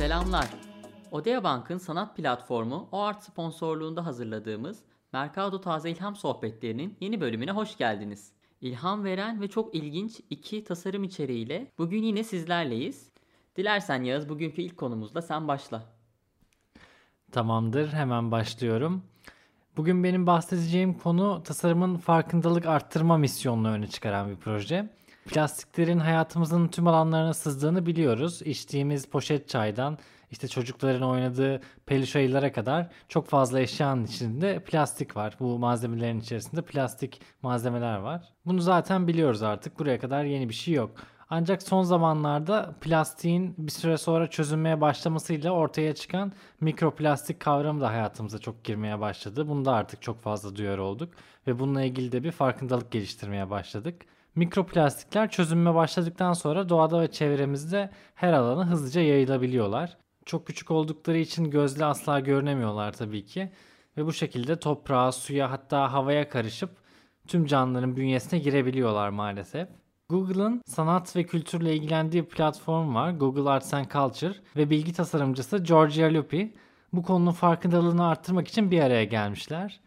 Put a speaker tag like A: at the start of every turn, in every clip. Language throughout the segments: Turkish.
A: Selamlar. Odea Bank'ın sanat platformu OART sponsorluğunda hazırladığımız Mercado Taze İlham Sohbetlerinin yeni bölümüne hoş geldiniz. İlham veren ve çok ilginç iki tasarım içeriğiyle bugün yine sizlerleyiz. Dilersen Yağız bugünkü ilk konumuzla sen başla.
B: Tamamdır, hemen başlıyorum. Bugün benim bahsedeceğim konu tasarımın farkındalık arttırma misyonunu öne çıkaran bir proje. Plastiklerin hayatımızın tüm alanlarına sızdığını biliyoruz. İçtiğimiz poşet çaydan işte çocukların oynadığı peluş ayılara kadar çok fazla eşyanın içinde plastik var. Bu malzemelerin içerisinde plastik malzemeler var. Bunu zaten biliyoruz artık. Buraya kadar yeni bir şey yok. Ancak son zamanlarda plastiğin bir süre sonra çözünmeye başlamasıyla ortaya çıkan mikroplastik kavramı da hayatımıza çok girmeye başladı. Bunu da artık çok fazla duyar olduk ve bununla ilgili de bir farkındalık geliştirmeye başladık. Mikroplastikler çözünme başladıktan sonra doğada ve çevremizde her alana hızlıca yayılabiliyorlar. Çok küçük oldukları için gözle asla görünemiyorlar tabii ki ve bu şekilde toprağa, suya hatta havaya karışıp tüm canlıların bünyesine girebiliyorlar maalesef. Google'ın sanat ve kültürle ilgilendiği platform var. Google Arts and Culture ve bilgi tasarımcısı Georgia Lupi bu konunun farkındalığını arttırmak için bir araya gelmişler.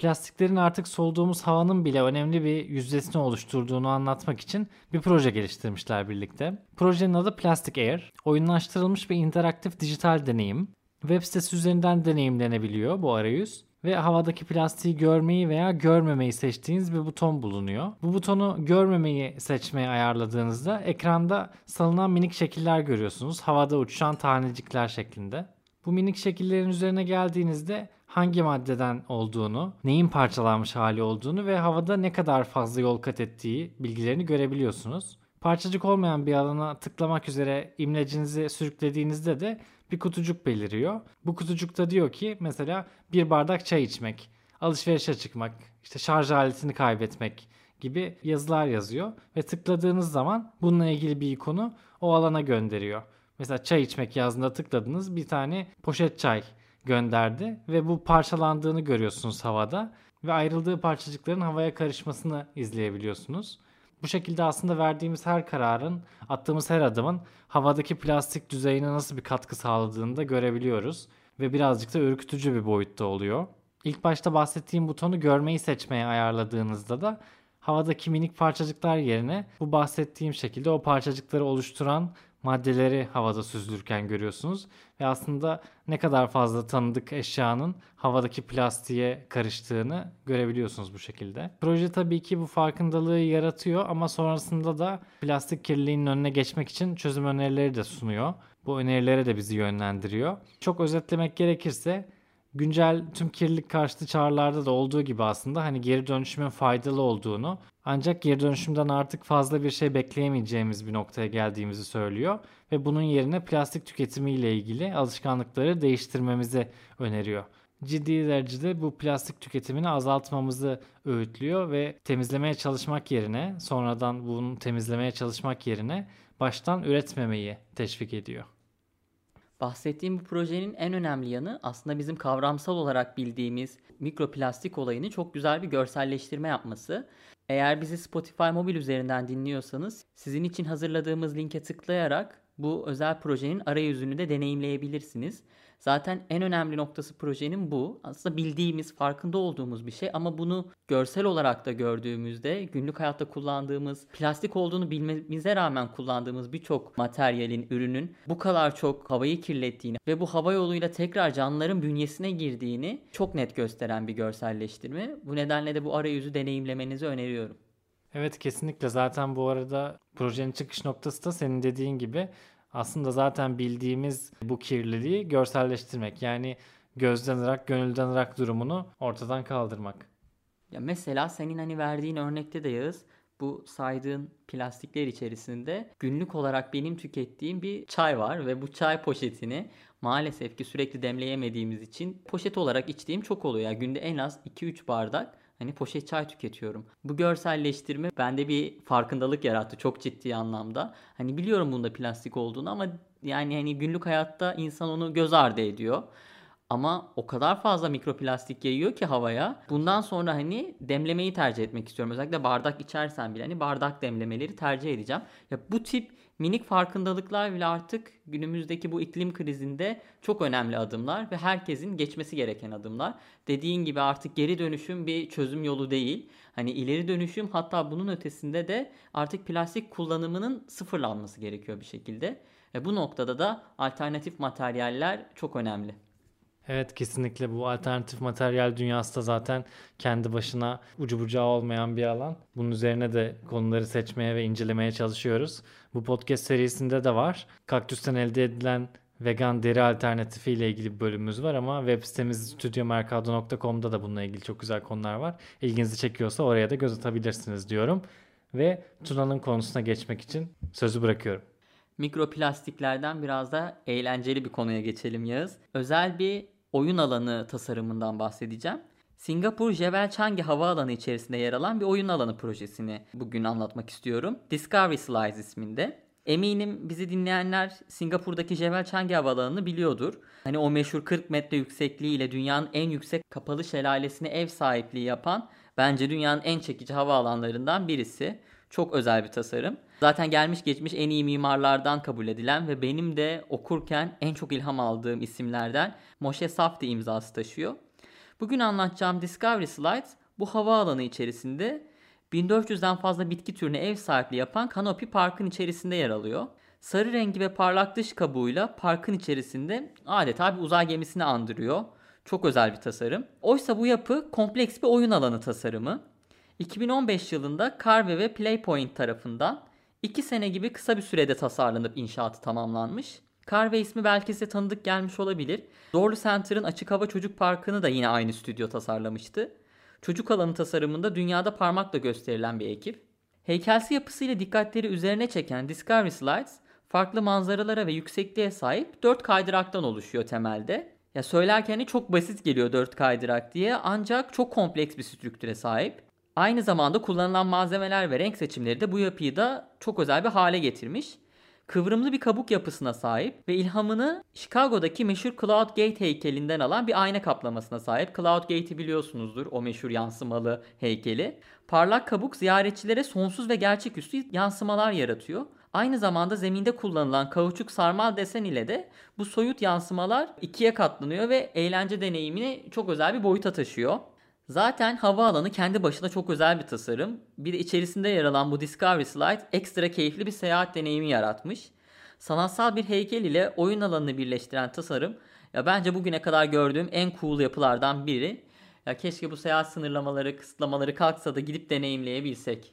B: Plastiklerin artık soluduğumuz havanın bile önemli bir yüzdesini oluşturduğunu anlatmak için bir proje geliştirmişler birlikte. Projenin adı Plastic Air. Oyunlaştırılmış bir interaktif dijital deneyim. Web sitesi üzerinden deneyimlenebiliyor bu arayüz ve havadaki plastiği görmeyi veya görmemeyi seçtiğiniz bir buton bulunuyor. Bu butonu görmemeyi seçmeye ayarladığınızda ekranda salınan minik şekiller görüyorsunuz. Havada uçuşan tanecikler şeklinde. Bu minik şekillerin üzerine geldiğinizde hangi maddeden olduğunu, neyin parçalanmış hali olduğunu ve havada ne kadar fazla yol kat ettiği bilgilerini görebiliyorsunuz. Parçacık olmayan bir alana tıklamak üzere imlecinizi sürüklediğinizde de bir kutucuk beliriyor. Bu kutucukta diyor ki mesela bir bardak çay içmek, alışverişe çıkmak, işte şarj aletini kaybetmek gibi yazılar yazıyor ve tıkladığınız zaman bununla ilgili bir ikonu o alana gönderiyor. Mesela çay içmek yazdığında tıkladınız bir tane poşet çay gönderdi ve bu parçalandığını görüyorsunuz havada ve ayrıldığı parçacıkların havaya karışmasını izleyebiliyorsunuz. Bu şekilde aslında verdiğimiz her kararın, attığımız her adımın havadaki plastik düzeyine nasıl bir katkı sağladığını da görebiliyoruz ve birazcık da ürkütücü bir boyutta oluyor. İlk başta bahsettiğim butonu görmeyi seçmeye ayarladığınızda da havadaki minik parçacıklar yerine bu bahsettiğim şekilde o parçacıkları oluşturan maddeleri havada süzülürken görüyorsunuz. Ve aslında ne kadar fazla tanıdık eşyanın havadaki plastiğe karıştığını görebiliyorsunuz bu şekilde. Proje tabii ki bu farkındalığı yaratıyor ama sonrasında da plastik kirliliğinin önüne geçmek için çözüm önerileri de sunuyor. Bu önerilere de bizi yönlendiriyor. Çok özetlemek gerekirse güncel tüm kirlilik karşıtı çağrılarda da olduğu gibi aslında hani geri dönüşümün faydalı olduğunu ancak geri dönüşümden artık fazla bir şey bekleyemeyeceğimiz bir noktaya geldiğimizi söylüyor ve bunun yerine plastik tüketimiyle ilgili alışkanlıkları değiştirmemizi öneriyor. Ciddi derecede bu plastik tüketimini azaltmamızı öğütlüyor ve temizlemeye çalışmak yerine sonradan bunu temizlemeye çalışmak yerine baştan üretmemeyi teşvik ediyor.
A: Bahsettiğim bu projenin en önemli yanı aslında bizim kavramsal olarak bildiğimiz mikroplastik olayını çok güzel bir görselleştirme yapması. Eğer bizi Spotify mobil üzerinden dinliyorsanız sizin için hazırladığımız linke tıklayarak bu özel projenin arayüzünü de deneyimleyebilirsiniz. Zaten en önemli noktası projenin bu. Aslında bildiğimiz, farkında olduğumuz bir şey ama bunu görsel olarak da gördüğümüzde günlük hayatta kullandığımız, plastik olduğunu bilmemize rağmen kullandığımız birçok materyalin, ürünün bu kadar çok havayı kirlettiğini ve bu hava yoluyla tekrar canlıların bünyesine girdiğini çok net gösteren bir görselleştirme. Bu nedenle de bu arayüzü deneyimlemenizi öneriyorum.
B: Evet kesinlikle zaten bu arada projenin çıkış noktası da senin dediğin gibi aslında zaten bildiğimiz bu kirliliği görselleştirmek. Yani gözden ırak, gönülden ırak durumunu ortadan kaldırmak.
A: Ya mesela senin hani verdiğin örnekte de Yağız bu saydığın plastikler içerisinde günlük olarak benim tükettiğim bir çay var ve bu çay poşetini maalesef ki sürekli demleyemediğimiz için poşet olarak içtiğim çok oluyor. Yani günde en az 2-3 bardak hani poşet çay tüketiyorum. Bu görselleştirme bende bir farkındalık yarattı çok ciddi anlamda. Hani biliyorum bunda plastik olduğunu ama yani hani günlük hayatta insan onu göz ardı ediyor. Ama o kadar fazla mikroplastik yayıyor ki havaya. Bundan sonra hani demlemeyi tercih etmek istiyorum. Özellikle bardak içersen bile hani bardak demlemeleri tercih edeceğim. Ya bu tip minik farkındalıklar bile artık günümüzdeki bu iklim krizinde çok önemli adımlar ve herkesin geçmesi gereken adımlar. Dediğin gibi artık geri dönüşüm bir çözüm yolu değil. Hani ileri dönüşüm hatta bunun ötesinde de artık plastik kullanımının sıfırlanması gerekiyor bir şekilde. Ve bu noktada da alternatif materyaller çok önemli.
B: Evet kesinlikle bu alternatif materyal dünyası da zaten kendi başına ucu bucağı olmayan bir alan. Bunun üzerine de konuları seçmeye ve incelemeye çalışıyoruz. Bu podcast serisinde de var. Kaktüsten elde edilen vegan deri alternatifi ile ilgili bir bölümümüz var ama web sitemiz studiomercado.com'da da bununla ilgili çok güzel konular var. İlginizi çekiyorsa oraya da göz atabilirsiniz diyorum. Ve Tuna'nın konusuna geçmek için sözü bırakıyorum.
A: Mikroplastiklerden biraz da eğlenceli bir konuya geçelim Yağız. Özel bir oyun alanı tasarımından bahsedeceğim. Singapur Jebel Changi Havaalanı içerisinde yer alan bir oyun alanı projesini bugün anlatmak istiyorum. Discovery Slides isminde. Eminim bizi dinleyenler Singapur'daki Jebel Changi Havaalanı'nı biliyordur. Hani o meşhur 40 metre yüksekliğiyle dünyanın en yüksek kapalı şelalesine ev sahipliği yapan bence dünyanın en çekici havaalanlarından birisi. Çok özel bir tasarım. Zaten gelmiş geçmiş en iyi mimarlardan kabul edilen ve benim de okurken en çok ilham aldığım isimlerden Moshe Safdie imzası taşıyor. Bugün anlatacağım Discovery Slides bu havaalanı içerisinde 1400'den fazla bitki türüne ev sahipliği yapan Canopy Park'ın içerisinde yer alıyor. Sarı rengi ve parlak dış kabuğuyla parkın içerisinde adeta bir uzay gemisini andırıyor. Çok özel bir tasarım. Oysa bu yapı kompleks bir oyun alanı tasarımı. 2015 yılında Carve ve Playpoint tarafından 2 sene gibi kısa bir sürede tasarlanıp inşaatı tamamlanmış. Carve ismi belki size tanıdık gelmiş olabilir. Zorlu Center'ın açık hava çocuk parkını da yine aynı stüdyo tasarlamıştı. Çocuk alanı tasarımında dünyada parmakla gösterilen bir ekip. Heykelsi yapısıyla dikkatleri üzerine çeken Discovery Slides farklı manzaralara ve yüksekliğe sahip 4 kaydıraktan oluşuyor temelde. Ya söylerken hani çok basit geliyor 4 kaydırak diye ancak çok kompleks bir strüktüre sahip. Aynı zamanda kullanılan malzemeler ve renk seçimleri de bu yapıyı da çok özel bir hale getirmiş. Kıvrımlı bir kabuk yapısına sahip ve ilhamını Chicago'daki meşhur Cloud Gate heykelinden alan bir ayna kaplamasına sahip. Cloud Gate'i biliyorsunuzdur o meşhur yansımalı heykeli. Parlak kabuk ziyaretçilere sonsuz ve gerçeküstü yansımalar yaratıyor. Aynı zamanda zeminde kullanılan kauçuk sarmal desen ile de bu soyut yansımalar ikiye katlanıyor ve eğlence deneyimini çok özel bir boyuta taşıyor. Zaten havaalanı kendi başına çok özel bir tasarım. Bir de içerisinde yer alan bu Discovery Slide ekstra keyifli bir seyahat deneyimi yaratmış. Sanatsal bir heykel ile oyun alanını birleştiren tasarım ya bence bugüne kadar gördüğüm en cool yapılardan biri. Ya keşke bu seyahat sınırlamaları, kısıtlamaları kalksa da gidip deneyimleyebilsek.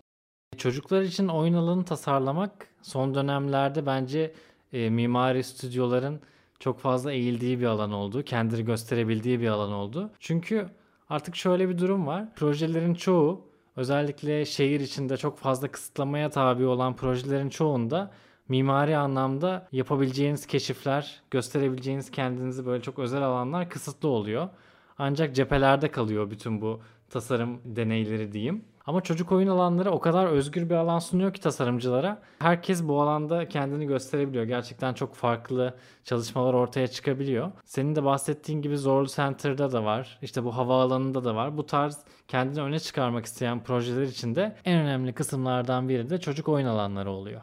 B: Çocuklar için oyun alanı tasarlamak son dönemlerde bence e, mimari stüdyoların çok fazla eğildiği bir alan oldu. Kendini gösterebildiği bir alan oldu. Çünkü Artık şöyle bir durum var. Projelerin çoğu özellikle şehir içinde çok fazla kısıtlamaya tabi olan projelerin çoğunda mimari anlamda yapabileceğiniz keşifler, gösterebileceğiniz kendinizi böyle çok özel alanlar kısıtlı oluyor. Ancak cephelerde kalıyor bütün bu tasarım deneyleri diyeyim. Ama çocuk oyun alanları o kadar özgür bir alan sunuyor ki tasarımcılara. Herkes bu alanda kendini gösterebiliyor. Gerçekten çok farklı çalışmalar ortaya çıkabiliyor. Senin de bahsettiğin gibi Zorlu Center'da da var. İşte bu havaalanında da var. Bu tarz kendini öne çıkarmak isteyen projeler için de en önemli kısımlardan biri de çocuk oyun alanları oluyor.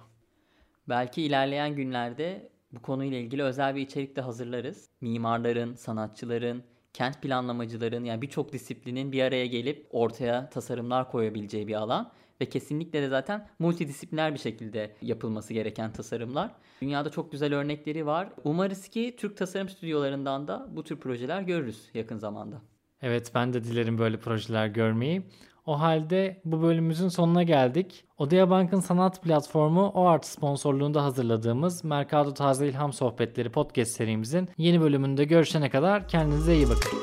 A: Belki ilerleyen günlerde bu konuyla ilgili özel bir içerik de hazırlarız. Mimarların, sanatçıların, kent planlamacıların yani birçok disiplinin bir araya gelip ortaya tasarımlar koyabileceği bir alan ve kesinlikle de zaten multidisipliner bir şekilde yapılması gereken tasarımlar. Dünyada çok güzel örnekleri var. Umarız ki Türk tasarım stüdyolarından da bu tür projeler görürüz yakın zamanda.
B: Evet ben de dilerim böyle projeler görmeyi. O halde bu bölümümüzün sonuna geldik. Odea Bank'ın sanat platformu OART sponsorluğunda hazırladığımız Mercado Taze İlham Sohbetleri podcast serimizin yeni bölümünde görüşene kadar kendinize iyi bakın.